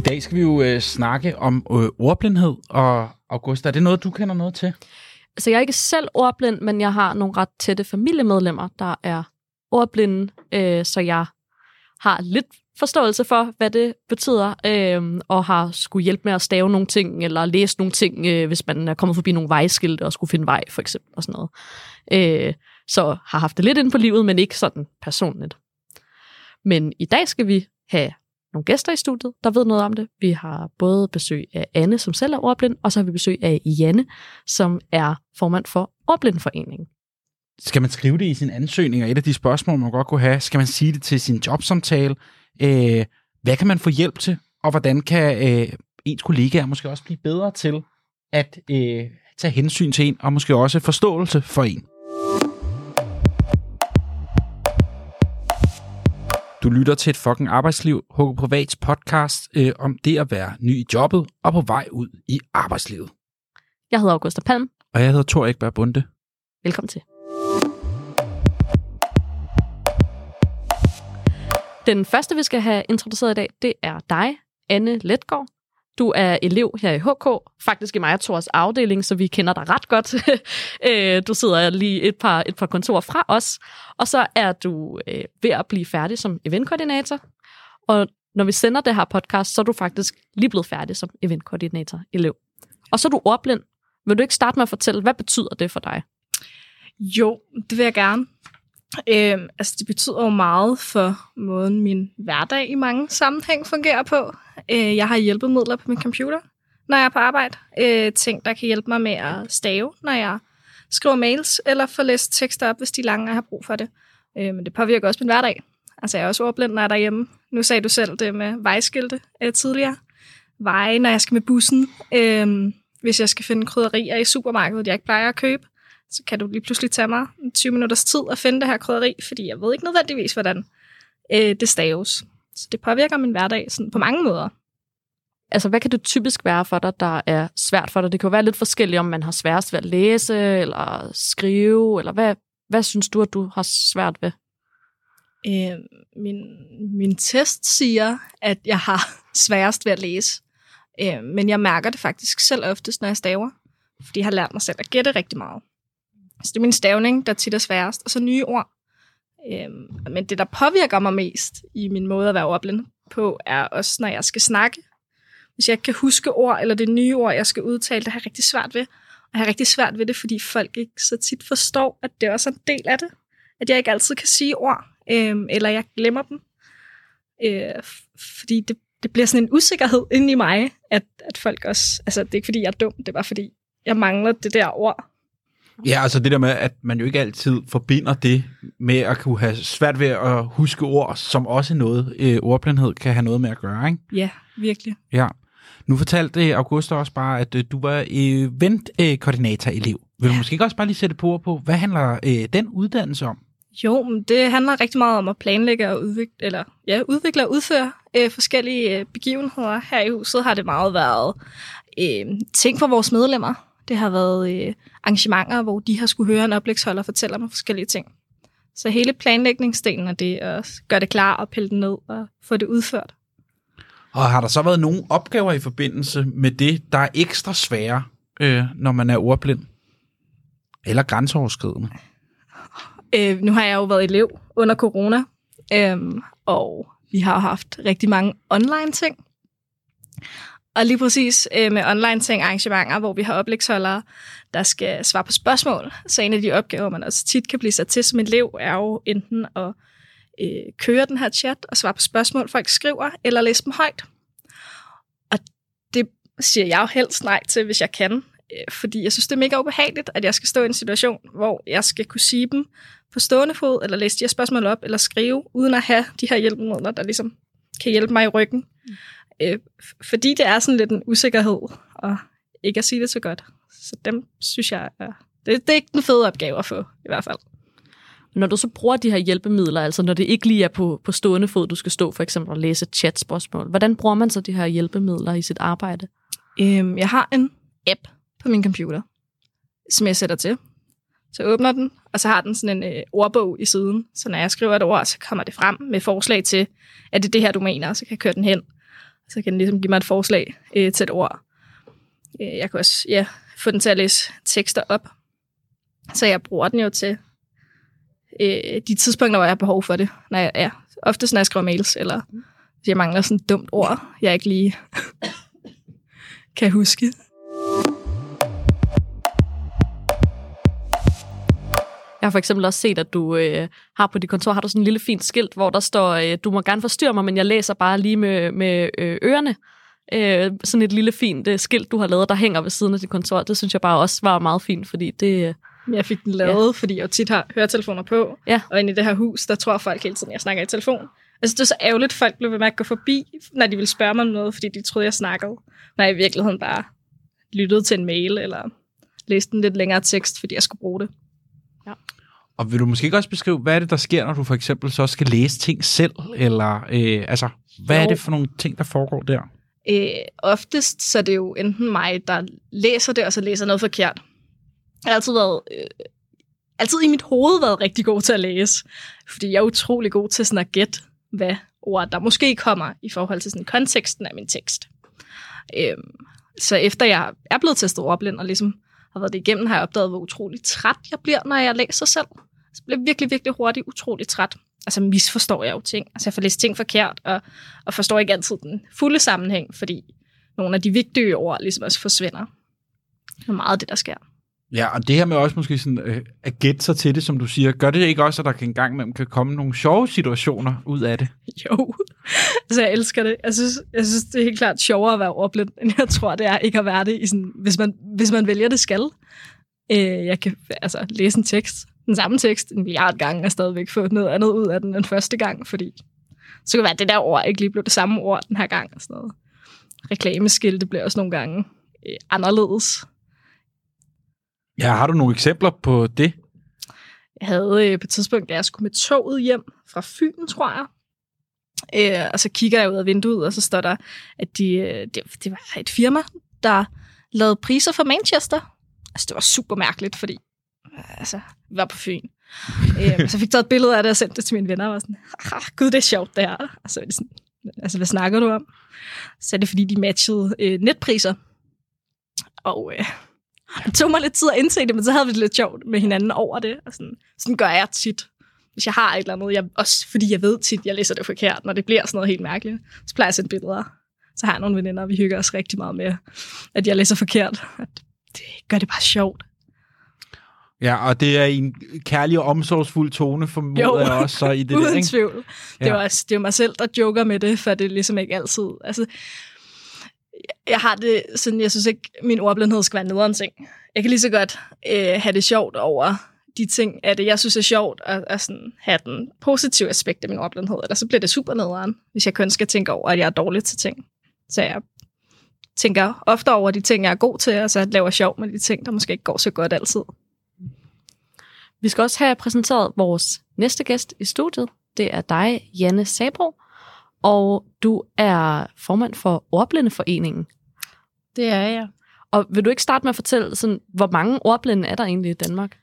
I dag skal vi jo øh, snakke om øh, ordblindhed, og Augusta, er det noget, du kender noget til? Altså, jeg er ikke selv ordblind, men jeg har nogle ret tætte familiemedlemmer, der er ordblinde, øh, så jeg har lidt forståelse for, hvad det betyder, øh, og har skulle hjælpe med at stave nogle ting, eller læse nogle ting, øh, hvis man er kommet forbi nogle vejskilte og skulle finde vej, for eksempel, og sådan noget. Øh, så har haft det lidt ind på livet, men ikke sådan personligt. Men i dag skal vi have nogle gæster i studiet, der ved noget om det. Vi har både besøg af Anne, som selv er ordblind, og så har vi besøg af Janne, som er formand for Ordblindforeningen. Skal man skrive det i sin ansøgning, og et af de spørgsmål, man godt kunne have, skal man sige det til sin jobsamtale? Øh, hvad kan man få hjælp til, og hvordan kan øh, ens kollegaer måske også blive bedre til at øh, tage hensyn til en, og måske også forståelse for en? Du lytter til et fucking arbejdsliv, Hugo Privats podcast øh, om det at være ny i jobbet og på vej ud i arbejdslivet. Jeg hedder Augusta Palm. Og jeg hedder Thor Ekberg Bunde. Velkommen til. Den første, vi skal have introduceret i dag, det er dig, Anne Letgaard. Du er elev her i HK, faktisk i mig og Thors afdeling, så vi kender dig ret godt. Øh, du sidder lige et par, et par kontorer fra os, og så er du øh, ved at blive færdig som eventkoordinator. Og når vi sender det her podcast, så er du faktisk lige blevet færdig som eventkoordinator elev. Og så er du ordblind. Vil du ikke starte med at fortælle, hvad betyder det for dig? Jo, det vil jeg gerne. Øh, altså, det betyder jo meget for måden, min hverdag i mange sammenhæng fungerer på. Øh, jeg har hjælpemidler på min computer, når jeg er på arbejde. Øh, ting, der kan hjælpe mig med at stave, når jeg skriver mails, eller få læst tekster op, hvis de er lange, og har brug for det. Øh, men det påvirker også min hverdag. Altså, jeg er også ordblind, når jeg er derhjemme. Nu sagde du selv det med vejskilte øh, tidligere. Veje, når jeg skal med bussen. Øh, hvis jeg skal finde krydderier i supermarkedet, jeg ikke plejer at købe så kan du lige pludselig tage mig 20 minutters tid at finde det her krydderi, fordi jeg ved ikke nødvendigvis, hvordan øh, det staves. Så det påvirker min hverdag sådan på mange måder. Altså, hvad kan det typisk være for dig, der er svært for dig? Det kan jo være lidt forskelligt, om man har sværest ved at læse eller skrive, eller hvad, hvad synes du, at du har svært ved? Øh, min, min test siger, at jeg har sværest ved at læse. Øh, men jeg mærker det faktisk selv oftest, når jeg staver. Fordi jeg har lært mig selv at gætte rigtig meget. Så det er min stavning, der tit er sværest. Og så nye ord. Øhm, men det, der påvirker mig mest i min måde at være ordblind på, er også, når jeg skal snakke. Hvis jeg ikke kan huske ord, eller det nye ord, jeg skal udtale, det har jeg rigtig svært ved. Og jeg har rigtig svært ved det, fordi folk ikke så tit forstår, at det også er en del af det. At jeg ikke altid kan sige ord, øhm, eller jeg glemmer dem. Øh, fordi det, det bliver sådan en usikkerhed inde i mig, at, at folk også... Altså, det er ikke, fordi jeg er dum, det er bare, fordi jeg mangler det der ord, Ja, altså det der med, at man jo ikke altid forbinder det med at kunne have svært ved at huske ord, som også noget, øh, ordblindhed kan have noget med at gøre, ikke? Ja, virkelig. Ja. Nu fortalte Augusta også bare, at øh, du var eventkoordinator-elev. Vil du ja. måske ikke også bare lige sætte på på, hvad handler øh, den uddannelse om? Jo, det handler rigtig meget om at planlægge og udvikle, eller, ja, udvikle og udføre øh, forskellige øh, begivenheder. Her i huset har det meget været øh, ting for vores medlemmer, det har været øh, arrangementer, hvor de har skulle høre en oplægsholder fortælle om forskellige ting. Så hele planlægningsdelen af det, at gøre det klar og pille det ned og få det udført. Og har der så været nogle opgaver i forbindelse med det, der er ekstra svære, øh, når man er ordblind? Eller grænseoverskridende? Øh, nu har jeg jo været elev under corona, øh, og vi har haft rigtig mange online ting. Og lige præcis øh, med online ting arrangementer, hvor vi har oplægsholdere, der skal svare på spørgsmål. Så en af de opgaver, man også tit kan blive sat til som elev, er jo enten at øh, køre den her chat og svare på spørgsmål, folk skriver, eller læse dem højt. Og det siger jeg jo helst nej til, hvis jeg kan. Øh, fordi jeg synes, det er mega ubehageligt, at jeg skal stå i en situation, hvor jeg skal kunne sige dem på stående fod, eller læse de her spørgsmål op, eller skrive, uden at have de her hjælpemidler, der ligesom kan hjælpe mig i ryggen. Mm øh, fordi det er sådan lidt en usikkerhed, og ikke at sige det så godt. Så dem synes jeg, er, det, det er ikke en fed opgave at få, i hvert fald. Når du så bruger de her hjælpemidler, altså når det ikke lige er på, på stående fod, du skal stå for eksempel og læse chatspørgsmål, hvordan bruger man så de her hjælpemidler i sit arbejde? Øhm, jeg har en app på min computer, som jeg sætter til. Så åbner den, og så har den sådan en øh, ordbog i siden. Så når jeg skriver et ord, så kommer det frem med forslag til, at det er det her, du mener, så kan jeg køre den hen så kan den ligesom give mig et forslag øh, til et ord. Øh, jeg kan også ja, få den til at læse tekster op. Så jeg bruger den jo til øh, de tidspunkter, hvor jeg har behov for det. Når jeg, ja, oftest når jeg skriver mails, eller hvis jeg mangler sådan et dumt ord, jeg ikke lige kan huske. Jeg har for eksempel også set, at du øh, har på dit kontor har du sådan en lille fint skilt, hvor der står, øh, du må gerne forstyrre mig, men jeg læser bare lige med, med øh, ørerne. Øh, sådan et lille fint øh, skilt, du har lavet, der hænger ved siden af dit kontor. Det synes jeg bare også var meget fint, fordi det... Øh, Jeg fik den lavet, ja. fordi jeg jo tit har høretelefoner på. Ja. Og inde i det her hus, der tror folk hele tiden, jeg snakker i telefon. Altså, det er så ærgerligt, folk blev ved med at gå forbi, når de ville spørge mig om noget, fordi de troede, jeg snakkede. Når jeg i virkeligheden bare lyttede til en mail, eller læste en lidt længere tekst, fordi jeg skulle bruge det. Og vil du måske ikke også beskrive, hvad er det, der sker, når du for eksempel så skal læse ting selv? Eller øh, altså, hvad jo. er det for nogle ting, der foregår der? Øh, oftest så er det jo enten mig, der læser det, og så læser noget forkert. Jeg har altid været, øh, altid i mit hoved været rigtig god til at læse, fordi jeg er utrolig god til sådan at gætte, hvad ord der måske kommer i forhold til sådan konteksten af min tekst. Øh, så efter jeg er blevet testet ordblind og ligesom har været det igennem, har jeg opdaget, hvor utrolig træt jeg bliver, når jeg læser selv. Så bliver jeg virkelig, virkelig hurtigt utrolig træt. Altså misforstår jeg jo ting. Altså jeg får læst ting forkert, og, og forstår ikke altid den fulde sammenhæng, fordi nogle af de vigtige ord ligesom også forsvinder. Det er meget det, der sker. Ja, og det her med også måske sådan, øh, at gætte sig til det, som du siger, gør det ikke også, at der kan engang imellem kan komme nogle sjove situationer ud af det? Jo, altså jeg elsker det. Jeg synes, jeg synes, det er helt klart sjovere at være ordblind, end jeg tror, det er ikke at være det, i sådan, hvis, man, hvis man vælger det skal. Øh, jeg kan altså, læse en tekst, den samme tekst, en milliard gange, og stadigvæk få noget andet ud af den end første gang, fordi så kan det være, at det der ord ikke lige blev det samme ord den her gang. Og sådan noget. Reklameskilte bliver også nogle gange øh, anderledes. Ja, har du nogle eksempler på det? Jeg havde øh, på et tidspunkt, da jeg skulle med toget hjem fra Fyn, tror jeg. Øh, og så kigger jeg ud af vinduet, og så står der, at de, øh, det, det var et firma, der lavede priser for Manchester. Altså, det var super mærkeligt, fordi altså, vi var på Fyn. øh, så jeg fik taget et billede af det og sendt det til mine venner, og var sådan, ah, gud, det er sjovt, det her. Og så var de sådan, altså, hvad snakker du om? Så er det, fordi de matchede øh, netpriser. Og øh, det tog mig lidt tid at indse det, men så havde vi det lidt sjovt med hinanden over det. Og sådan, sådan gør jeg tit. Hvis jeg har et eller andet, jeg, også fordi jeg ved tit, jeg læser det forkert, når det bliver sådan noget helt mærkeligt, så plejer jeg at sende billeder. Så har jeg nogle veninder, og vi hygger os rigtig meget med, at jeg læser forkert. At det gør det bare sjovt. Ja, og det er en kærlig og omsorgsfuld tone, formoder jeg også så i det Uden der, ikke? tvivl. Det, Ja. er det er jo mig selv, der joker med det, for det er ligesom ikke altid... Altså, jeg har det sådan, jeg synes ikke, min ordblindhed skal være nederen ting. Jeg kan lige så godt øh, have det sjovt over de ting af det, jeg synes er sjovt, at, at sådan have den positive aspekt af min ordblindhed, eller så bliver det super nederen, hvis jeg kun skal tænke over, at jeg er dårlig til ting. Så jeg tænker ofte over de ting, jeg er god til, og så laver sjov med de ting, der måske ikke går så godt altid. Vi skal også have præsenteret vores næste gæst i studiet. Det er dig, Janne Sabro, og du er formand for Ordblindeforeningen. Det er jeg. Og vil du ikke starte med at fortælle, sådan, hvor mange ordblinde er der egentlig i Danmark?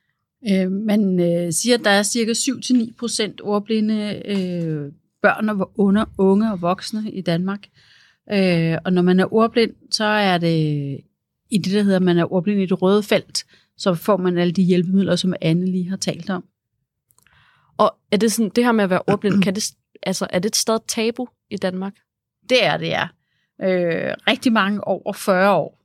Øh, man øh, siger, at der er cirka 7-9 procent ordblinde øh, børn og under, unge og voksne i Danmark. Øh, og når man er ordblind, så er det i det, der hedder, man er ordblind i det røde felt, så får man alle de hjælpemidler, som Anne lige har talt om. Og er det sådan, det her med at være ordblind, kan det, altså, er det et stadig tabu i Danmark? Det er det, ja. Øh, rigtig mange over 40 år,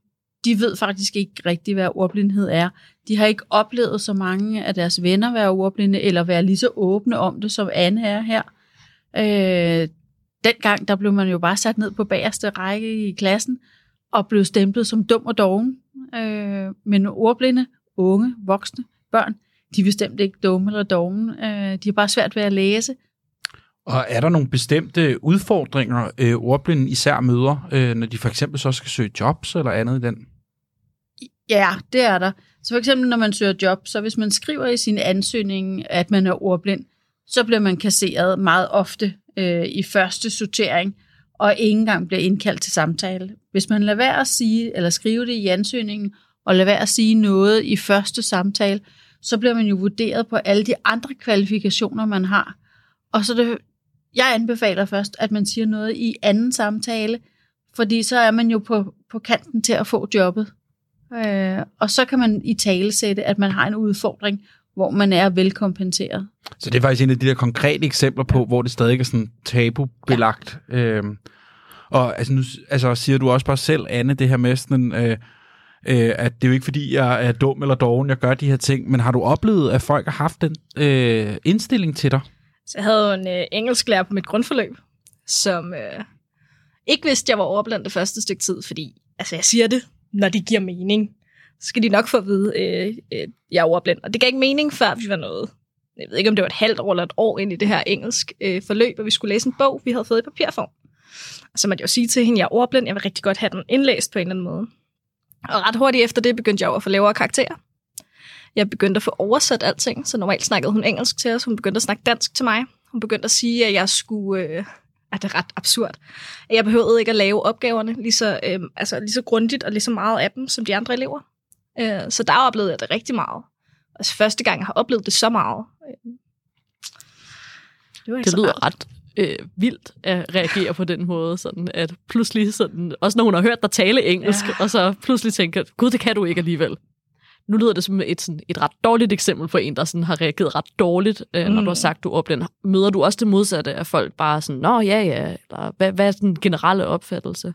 de ved faktisk ikke rigtigt, hvad ordblindhed er. De har ikke oplevet så mange af deres venner være ordblinde, eller være lige så åbne om det, som Anne er her. Øh, dengang, der blev man jo bare sat ned på bagerste række i klassen, og blev stemplet som dum og doven. Øh, men ordblinde, unge, voksne, børn, de er bestemt ikke dumme eller dogne. Øh, de har bare svært ved at læse, og er der nogle bestemte udfordringer, øh, ordblinde især møder, øh, når de for eksempel så skal søge jobs eller andet i den? Ja, det er der. Så for eksempel, når man søger job, så hvis man skriver i sin ansøgning, at man er ordblind, så bliver man kasseret meget ofte øh, i første sortering, og ikke engang bliver indkaldt til samtale. Hvis man lader være at sige, eller skrive det i ansøgningen, og lader være at sige noget i første samtale, så bliver man jo vurderet på alle de andre kvalifikationer, man har. Og så det, jeg anbefaler først, at man siger noget i anden samtale, fordi så er man jo på, på kanten til at få jobbet. Øh, og så kan man i tale sætte, at man har en udfordring, hvor man er velkompenseret. Så det er faktisk en af de der konkrete eksempler på, hvor det stadig er sådan tabubelagt. Ja. Øhm, og altså, nu altså, siger du også bare selv, Anne, det her med sådan, øh, øh, at det er jo ikke fordi, jeg er dum eller doven, jeg gør de her ting, men har du oplevet, at folk har haft den øh, indstilling til dig? Så jeg havde en øh, engelsklærer på mit grundforløb, som øh, ikke vidste, at jeg var overblandt det første stykke tid, fordi altså, jeg siger det, når det giver mening. Så skal de nok få at vide, øh, øh, jeg er overblind. Og det gav ikke mening, før vi var noget. Jeg ved ikke, om det var et halvt år eller et år ind i det her engelsk øh, forløb, og vi skulle læse en bog, vi havde fået i papirform. Og så måtte jeg jo sige til hende, jeg er overblind, jeg vil rigtig godt have den indlæst på en eller anden måde. Og ret hurtigt efter det begyndte jeg jo at få lavere karakterer. Jeg begyndte at få oversat alting, så normalt snakkede hun engelsk til os, hun begyndte at snakke dansk til mig. Hun begyndte at sige, at jeg skulle... Øh, at det er ret absurd. Jeg behøvede ikke at lave opgaverne lige så, øh, altså lige så grundigt og lige så meget af dem, som de andre elever. Øh, så der oplevede jeg det rigtig meget. Altså første gang, jeg har oplevet det så meget. Øh, det, var det lyder rart. ret øh, vildt at reagere på den måde, sådan at pludselig, sådan, også når hun har hørt dig tale engelsk, ja. og så pludselig tænker, gud, det kan du ikke alligevel. Nu lyder det som et, sådan, et ret dårligt eksempel på en, der sådan har reageret ret dårligt, øh, mm. når du har sagt, du oplever. Møder du også det modsatte af folk bare sådan, nå ja, ja, eller hvad, hvad er den generelle opfattelse?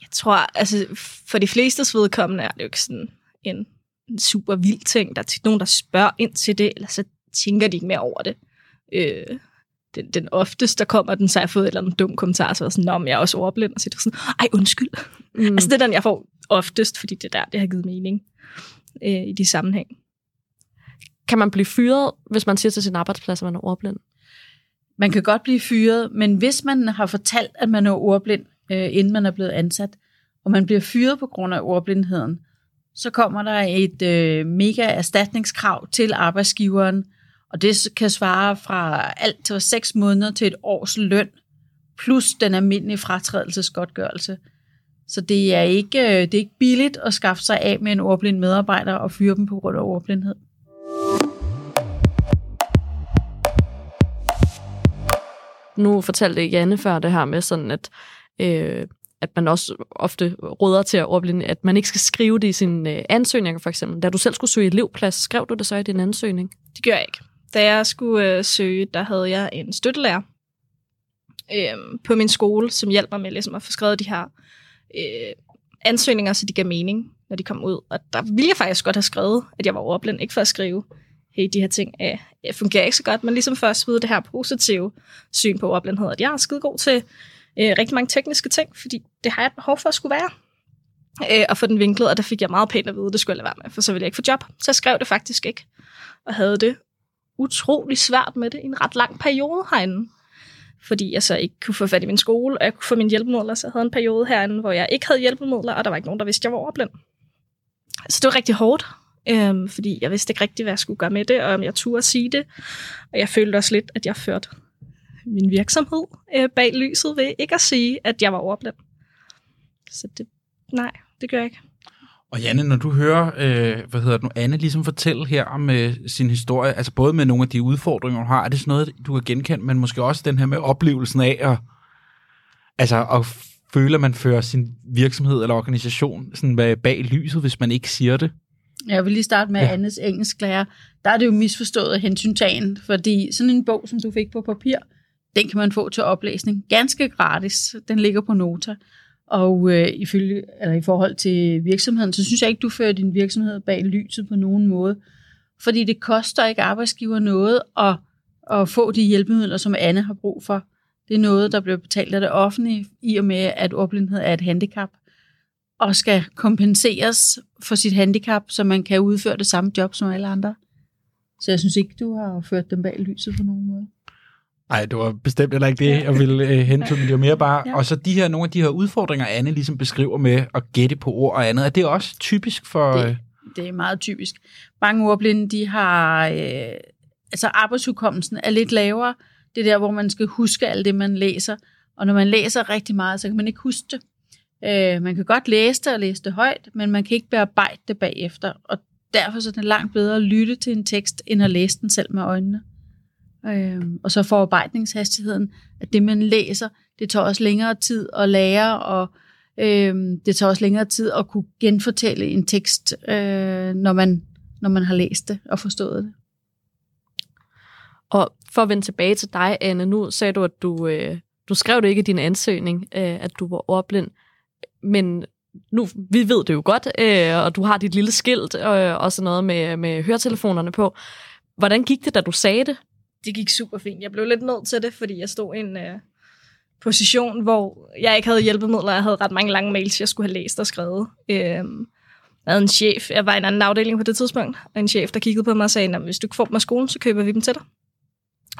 Jeg tror, altså for de fleste vedkommende er det jo ikke sådan en, en super vild ting. Der er tit nogen, der spørger ind til det, eller så tænker de ikke mere over det. Øh, den, den oftest, der kommer den, så har jeg fået et eller andet dum kommentar, så er sådan, om jeg er også overblind, og så er det sådan, ej, undskyld. Mm. altså, det er den, jeg får oftest, fordi det der, det har givet mening øh, i de sammenhæng. Kan man blive fyret, hvis man siger til sin arbejdsplads, at man er ordblind? Man kan godt blive fyret, men hvis man har fortalt, at man er ordblind, øh, inden man er blevet ansat, og man bliver fyret på grund af ordblindheden, så kommer der et øh, mega erstatningskrav til arbejdsgiveren, og det kan svare fra alt til 6 måneder til et års løn, plus den almindelige fratrædelsesgodtgørelse. Så det er ikke, øh, det er ikke billigt at skaffe sig af med en ordblind medarbejder og fyre dem på grund af ordblindhed. Nu fortalte Janne før det her med sådan, at, øh, at man også ofte råder til at ordblinde, at man ikke skal skrive det i sin øh, ansøgning, for eksempel. Da du selv skulle søge elevplads, skrev du det så i din ansøgning? Det gør jeg ikke. Da jeg skulle øh, søge, der havde jeg en støttelærer øh, på min skole, som hjalp mig med ligesom, at få skrevet de her øh, ansøgninger, så de gav mening, når de kom ud. Og der ville jeg faktisk godt have skrevet, at jeg var overblind, ikke for at skrive, hey, de her ting øh, øh fungerer ikke så godt, men ligesom først vide det her positive syn på overblindhed, at jeg er skide god til øh, rigtig mange tekniske ting, fordi det har jeg et behov for at skulle være. Øh, og få den vinklet, og der fik jeg meget pænt at vide, det skulle jeg lade være med, for så ville jeg ikke få job. Så jeg skrev det faktisk ikke, og havde det utrolig svært med det i en ret lang periode herinde fordi jeg så ikke kunne få fat i min skole, og jeg kunne få mine hjælpemidler, så jeg havde en periode herinde, hvor jeg ikke havde hjælpemidler, og der var ikke nogen, der vidste, at jeg var overblind. Så det var rigtig hårdt, øhm, fordi jeg vidste ikke rigtig, hvad jeg skulle gøre med det, og om jeg turde sige det. Og jeg følte også lidt, at jeg førte min virksomhed øh, bag lyset ved ikke at sige, at jeg var overblind. Så det, nej, det gør jeg ikke. Og Janne, når du hører, øh, hvad hedder det nu, Anne ligesom fortælle her om øh, sin historie, altså både med nogle af de udfordringer, hun har, er det sådan noget, du har genkendt, men måske også den her med oplevelsen af at, altså at føle, at man fører sin virksomhed eller organisation sådan bag lyset, hvis man ikke siger det? Jeg vil lige starte med ja. Annes engelsklærer. Der er det jo misforstået hensyntagen, fordi sådan en bog, som du fik på papir, den kan man få til oplæsning ganske gratis. Den ligger på Nota. Og øh, ifølge, eller i forhold til virksomheden, så synes jeg ikke, du fører din virksomhed bag lyset på nogen måde. Fordi det koster ikke arbejdsgiver noget at, at få de hjælpemidler, som Anne har brug for. Det er noget, der bliver betalt af det offentlige, i og med, at ordblindhed er et handicap, og skal kompenseres for sit handicap, så man kan udføre det samme job som alle andre. Så jeg synes ikke, du har ført dem bag lyset på nogen måde. Nej, det var bestemt heller ikke det, jeg ville øh, hen til, det var mere bare, ja. og så de her, nogle af de her udfordringer, Anne ligesom beskriver med at gætte på ord og andet, er det også typisk for... Det, øh, det er meget typisk. Mange ordblinde, de har, øh, altså arbejdsudkommelsen er lidt lavere, det er der, hvor man skal huske alt det, man læser, og når man læser rigtig meget, så kan man ikke huske det. Øh, man kan godt læse det og læse det højt, men man kan ikke bearbejde det bagefter, og derfor så er det langt bedre at lytte til en tekst, end at læse den selv med øjnene. Øh, og så forarbejdningshastigheden, at det man læser, det tager også længere tid at lære, og øh, det tager også længere tid at kunne genfortælle en tekst, øh, når, man, når man har læst det og forstået det. Og for at vende tilbage til dig, Anne, nu sagde du, at du, øh, du skrev det ikke i din ansøgning, øh, at du var ordblind, men nu, vi ved det jo godt, øh, og du har dit lille skilt øh, og sådan noget med, med høretelefonerne på. Hvordan gik det, da du sagde det? Det gik super fint. Jeg blev lidt nødt til det, fordi jeg stod i en øh, position, hvor jeg ikke havde hjælpemidler. Jeg havde ret mange lange mails, jeg skulle have læst og skrevet. Øh, jeg havde en chef, jeg var i en anden afdeling på det tidspunkt, og en chef, der kiggede på mig og sagde, hvis du ikke får dem af skolen, så køber vi dem til dig.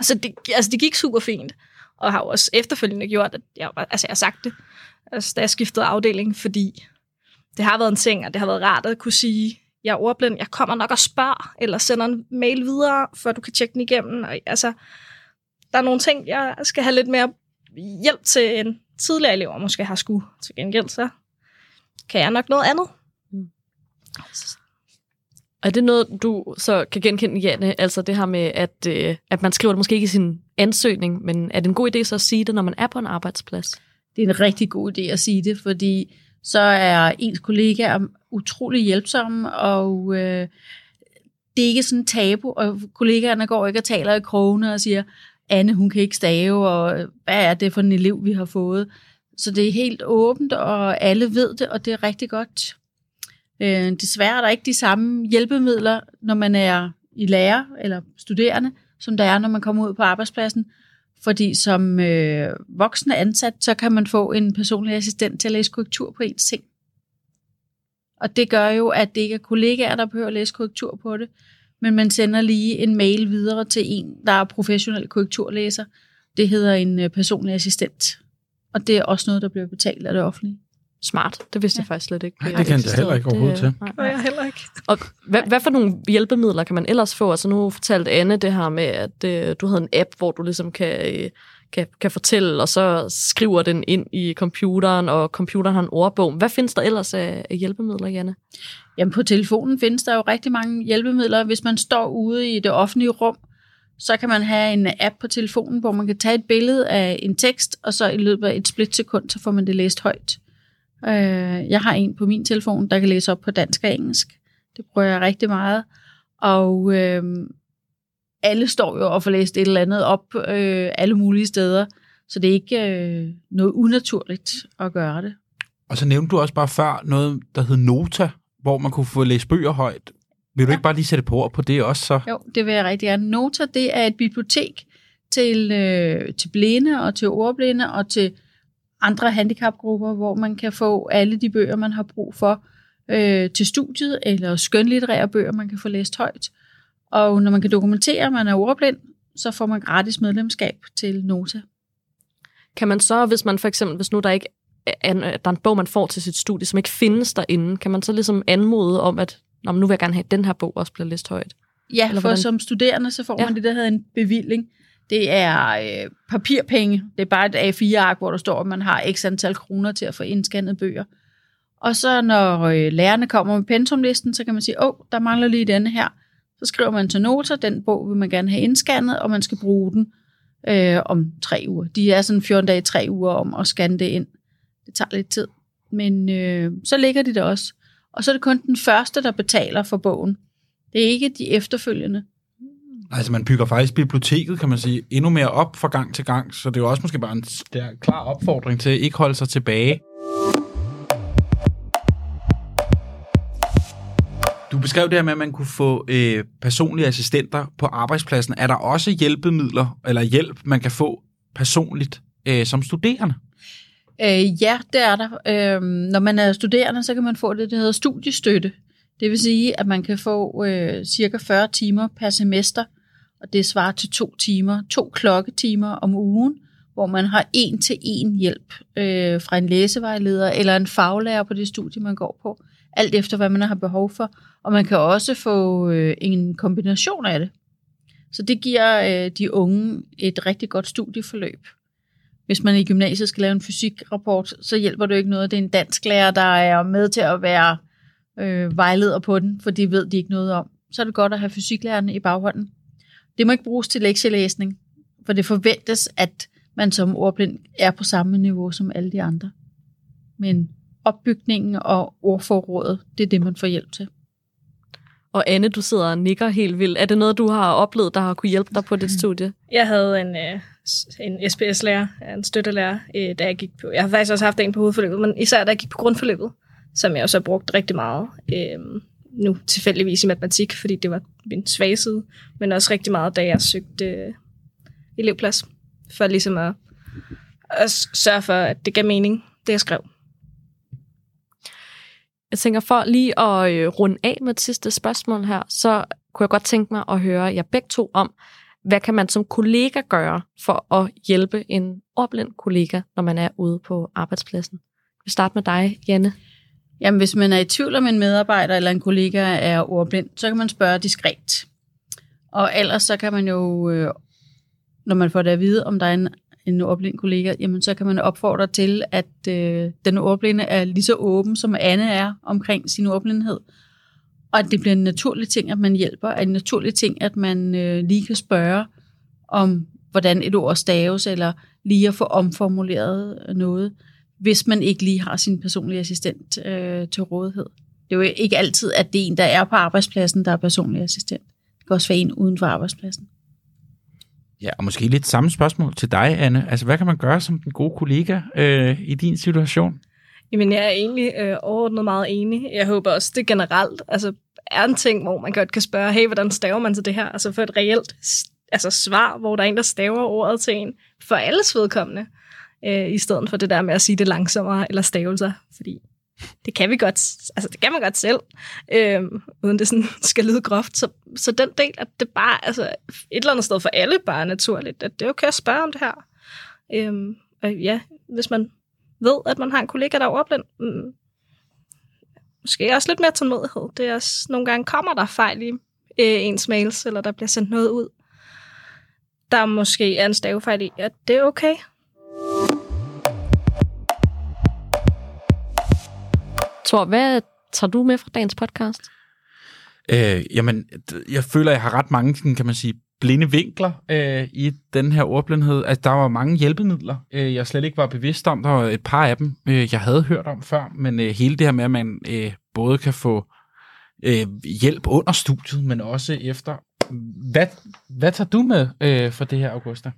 Så det, altså, det gik super fint, og har jo også efterfølgende gjort, at jeg, altså, jeg har sagt det, altså, da jeg skiftede afdeling, fordi det har været en ting, og det har været rart at kunne sige, jeg er ordblind, jeg kommer nok og spørger, eller sender en mail videre, før du kan tjekke den igennem. Og, altså, der er nogle ting, jeg skal have lidt mere hjælp til en tidligere elever måske har skulle til gengæld, så kan jeg nok noget andet. Mm. Er det noget, du så kan genkende, Janne? Altså det her med, at, øh, at man skriver det måske ikke i sin ansøgning, men er det en god idé så at sige det, når man er på en arbejdsplads? Det er en rigtig god idé at sige det, fordi så er ens kollegaer utrolig hjælpsomme, og øh, det er ikke sådan en tabu, og kollegaerne går ikke og taler i krogene og siger, Anne, hun kan ikke stave, og øh, hvad er det for en elev, vi har fået? Så det er helt åbent, og alle ved det, og det er rigtig godt. Øh, desværre er der ikke de samme hjælpemidler, når man er i lærer eller studerende, som der er, når man kommer ud på arbejdspladsen. Fordi som øh, voksne ansat, så kan man få en personlig assistent til at læse korrektur på ens ting. Og det gør jo, at det ikke er kollegaer, der behøver at læse korrektur på det, men man sender lige en mail videre til en, der er professionel korrekturlæser. Det hedder en øh, personlig assistent. Og det er også noget, der bliver betalt af det offentlige. Smart. Det vidste ja. jeg faktisk slet ikke. Nej, det kan jeg heller ikke overhovedet til. Nej, jeg heller ikke. Og hvad, hvad for nogle hjælpemidler kan man ellers få? Altså nu fortalte Anne det her med, at øh, du havde en app, hvor du ligesom kan, øh, kan, kan fortælle, og så skriver den ind i computeren, og computeren har en ordbog. Hvad findes der ellers af, af hjælpemidler, Janne? Jamen på telefonen findes der jo rigtig mange hjælpemidler. Hvis man står ude i det offentlige rum, så kan man have en app på telefonen, hvor man kan tage et billede af en tekst, og så i løbet af et splitsekund, så får man det læst højt. Øh, jeg har en på min telefon, der kan læse op på dansk og engelsk. Det bruger jeg rigtig meget. Og øh, alle står jo og får læst et eller andet op øh, alle mulige steder, så det er ikke øh, noget unaturligt at gøre det. Og så nævnte du også bare før noget, der hed Nota, hvor man kunne få læst bøger højt. Vil du ja. ikke bare lige sætte på ord på det også så? Jo, det vil jeg rigtig gerne. Nota, det er et bibliotek til, øh, til blinde og til ordblinde og til andre handicapgrupper, hvor man kan få alle de bøger, man har brug for øh, til studiet, eller skønlitterære bøger, man kan få læst højt. Og når man kan dokumentere, at man er ordblind, så får man gratis medlemskab til Nota. Kan man så, hvis man for eksempel, hvis nu der ikke er en, der er en bog, man får til sit studie, som ikke findes derinde, kan man så ligesom anmode om, at Nå, nu vil jeg gerne have, at den her bog også bliver læst højt? Ja, Eller for hvordan? som studerende, så får ja. man det, der hedder en bevilling. Det er øh, papirpenge. Det er bare et A4-ark, hvor der står, at man har x antal kroner til at få indscannet bøger. Og så når øh, lærerne kommer med pensumlisten, så kan man sige, åh, der mangler lige denne her. Så skriver man til noter, den bog vil man gerne have indscannet, og man skal bruge den øh, om tre uger. De er sådan 14 dage, tre uger om at scanne det ind. Det tager lidt tid. Men øh, så ligger de der også. Og så er det kun den første, der betaler for bogen. Det er ikke de efterfølgende. Altså man bygger faktisk biblioteket, kan man sige, endnu mere op fra gang til gang, så det er jo også måske bare en der klar opfordring til at ikke holde sig tilbage. Du beskrev det her med, at man kunne få øh, personlige assistenter på arbejdspladsen. Er der også hjælpemidler eller hjælp, man kan få personligt øh, som studerende? Øh, ja, det er der. Øh, når man er studerende, så kan man få det, der hedder studiestøtte. Det vil sige, at man kan få øh, cirka 40 timer per semester, og det svarer til to timer, to klokketimer om ugen, hvor man har en til en hjælp øh, fra en læsevejleder eller en faglærer på det studie, man går på, alt efter hvad man har behov for. Og man kan også få øh, en kombination af det. Så det giver øh, de unge et rigtig godt studieforløb. Hvis man i gymnasiet skal lave en fysikrapport, så hjælper det jo ikke noget. Det er en dansk lærer, der er med til at være øh, vejleder på den, for de ved de ikke noget om. Så er det godt at have fysiklærerne i baghånden. Det må ikke bruges til lektielæsning, for det forventes, at man som ordblind er på samme niveau som alle de andre. Men opbygningen og ordforrådet, det er det, man får hjælp til. Og Anne, du sidder og nikker helt vildt. Er det noget, du har oplevet, der har kunne hjælpe dig på dit studie? Jeg havde en, øh, en SPS-lærer, en støttelærer, øh, da jeg gik på... Jeg har faktisk også haft en på hovedforløbet, men især da jeg gik på grundforløbet, som jeg også har brugt rigtig meget. Nu tilfældigvis i matematik, fordi det var min svage side, men også rigtig meget, da jeg søgte øh, elevplads, for ligesom at, at sørge for, at det gav mening, det jeg skrev. Jeg tænker, for lige at øh, runde af med et sidste spørgsmål her, så kunne jeg godt tænke mig at høre jer begge to om, hvad kan man som kollega gøre for at hjælpe en ordblind kollega, når man er ude på arbejdspladsen? Vi starter med dig, Janne. Jamen, hvis man er i tvivl om en medarbejder eller en kollega er ordblind, så kan man spørge diskret. Og ellers så kan man jo, øh, når man får det at vide, om der er en, en ordblind kollega, jamen så kan man opfordre til, at øh, den ordblinde er lige så åben, som Anne er omkring sin ordblindhed. Og at det bliver en naturlig ting, at man hjælper, at en naturlig ting, at man øh, lige kan spørge om, hvordan et ord staves, eller lige at få omformuleret noget hvis man ikke lige har sin personlige assistent øh, til rådighed. Det er jo ikke altid, at det er en, der er på arbejdspladsen, der er personlig assistent. Det kan også være en uden for arbejdspladsen. Ja, og måske lidt samme spørgsmål til dig, Anne. Altså, hvad kan man gøre som den gode kollega øh, i din situation? Jamen, jeg er egentlig øh, overordnet meget enig. Jeg håber også, det generelt altså, er en ting, hvor man godt kan spørge, hey, hvordan staver man til det her? Altså for et reelt altså, svar, hvor der er en, der staver ordet til en, for alles vedkommende øh, i stedet for det der med at sige det langsommere eller stavelser, fordi det kan vi godt, altså det kan man godt selv, øh, uden det sådan skal lyde groft. Så, så den del, at det bare, altså et eller andet sted for alle bare naturligt, at det er okay at spørge om det her. Øh, og ja, hvis man ved, at man har en kollega, der er ordblind, mm, måske også lidt mere tålmodighed. Det er også, nogle gange kommer der fejl i øh, ens mails, eller der bliver sendt noget ud, der måske er en stavefejl i, at det er okay. Thor, hvad tager du med fra dagens podcast? Øh, jamen, jeg føler, jeg har ret mange, kan man sige, blinde vinkler øh, i den her ordblindhed. Altså, der var mange hjælpemidler, øh, jeg slet ikke var bevidst om. Der var et par af dem, øh, jeg havde hørt om før, men øh, hele det her med, at man øh, både kan få øh, hjælp under studiet, men også efter. Hvad, hvad tager du med øh, for det her, Augusta?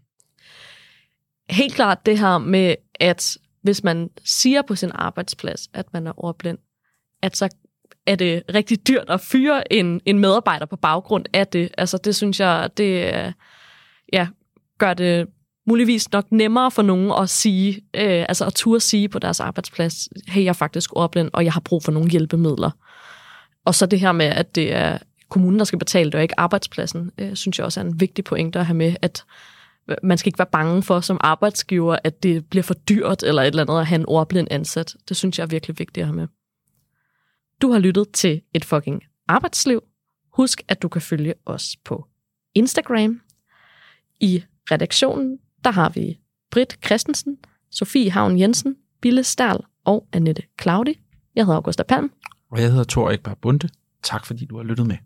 Helt klart det her med, at hvis man siger på sin arbejdsplads, at man er ordblind, at så er det rigtig dyrt at fyre en, en medarbejder på baggrund af det. Altså det synes jeg, det øh, ja, gør det muligvis nok nemmere for nogen at sige, øh, altså at turde sige på deres arbejdsplads, hey, jeg er faktisk ordblind, og jeg har brug for nogle hjælpemidler. Og så det her med, at det er kommunen, der skal betale det, og ikke arbejdspladsen, øh, synes jeg også er en vigtig pointe at have med, at man skal ikke være bange for som arbejdsgiver, at det bliver for dyrt eller et eller andet at have en ordblind ansat. Det synes jeg er virkelig vigtigt at have med. Du har lyttet til et fucking arbejdsliv. Husk, at du kan følge os på Instagram. I redaktionen, der har vi Britt Christensen, Sofie Havn Jensen, Bille Stahl og Annette Claudi. Jeg hedder Augusta Palm. Og jeg hedder Thor Ekberg Bunde. Tak fordi du har lyttet med.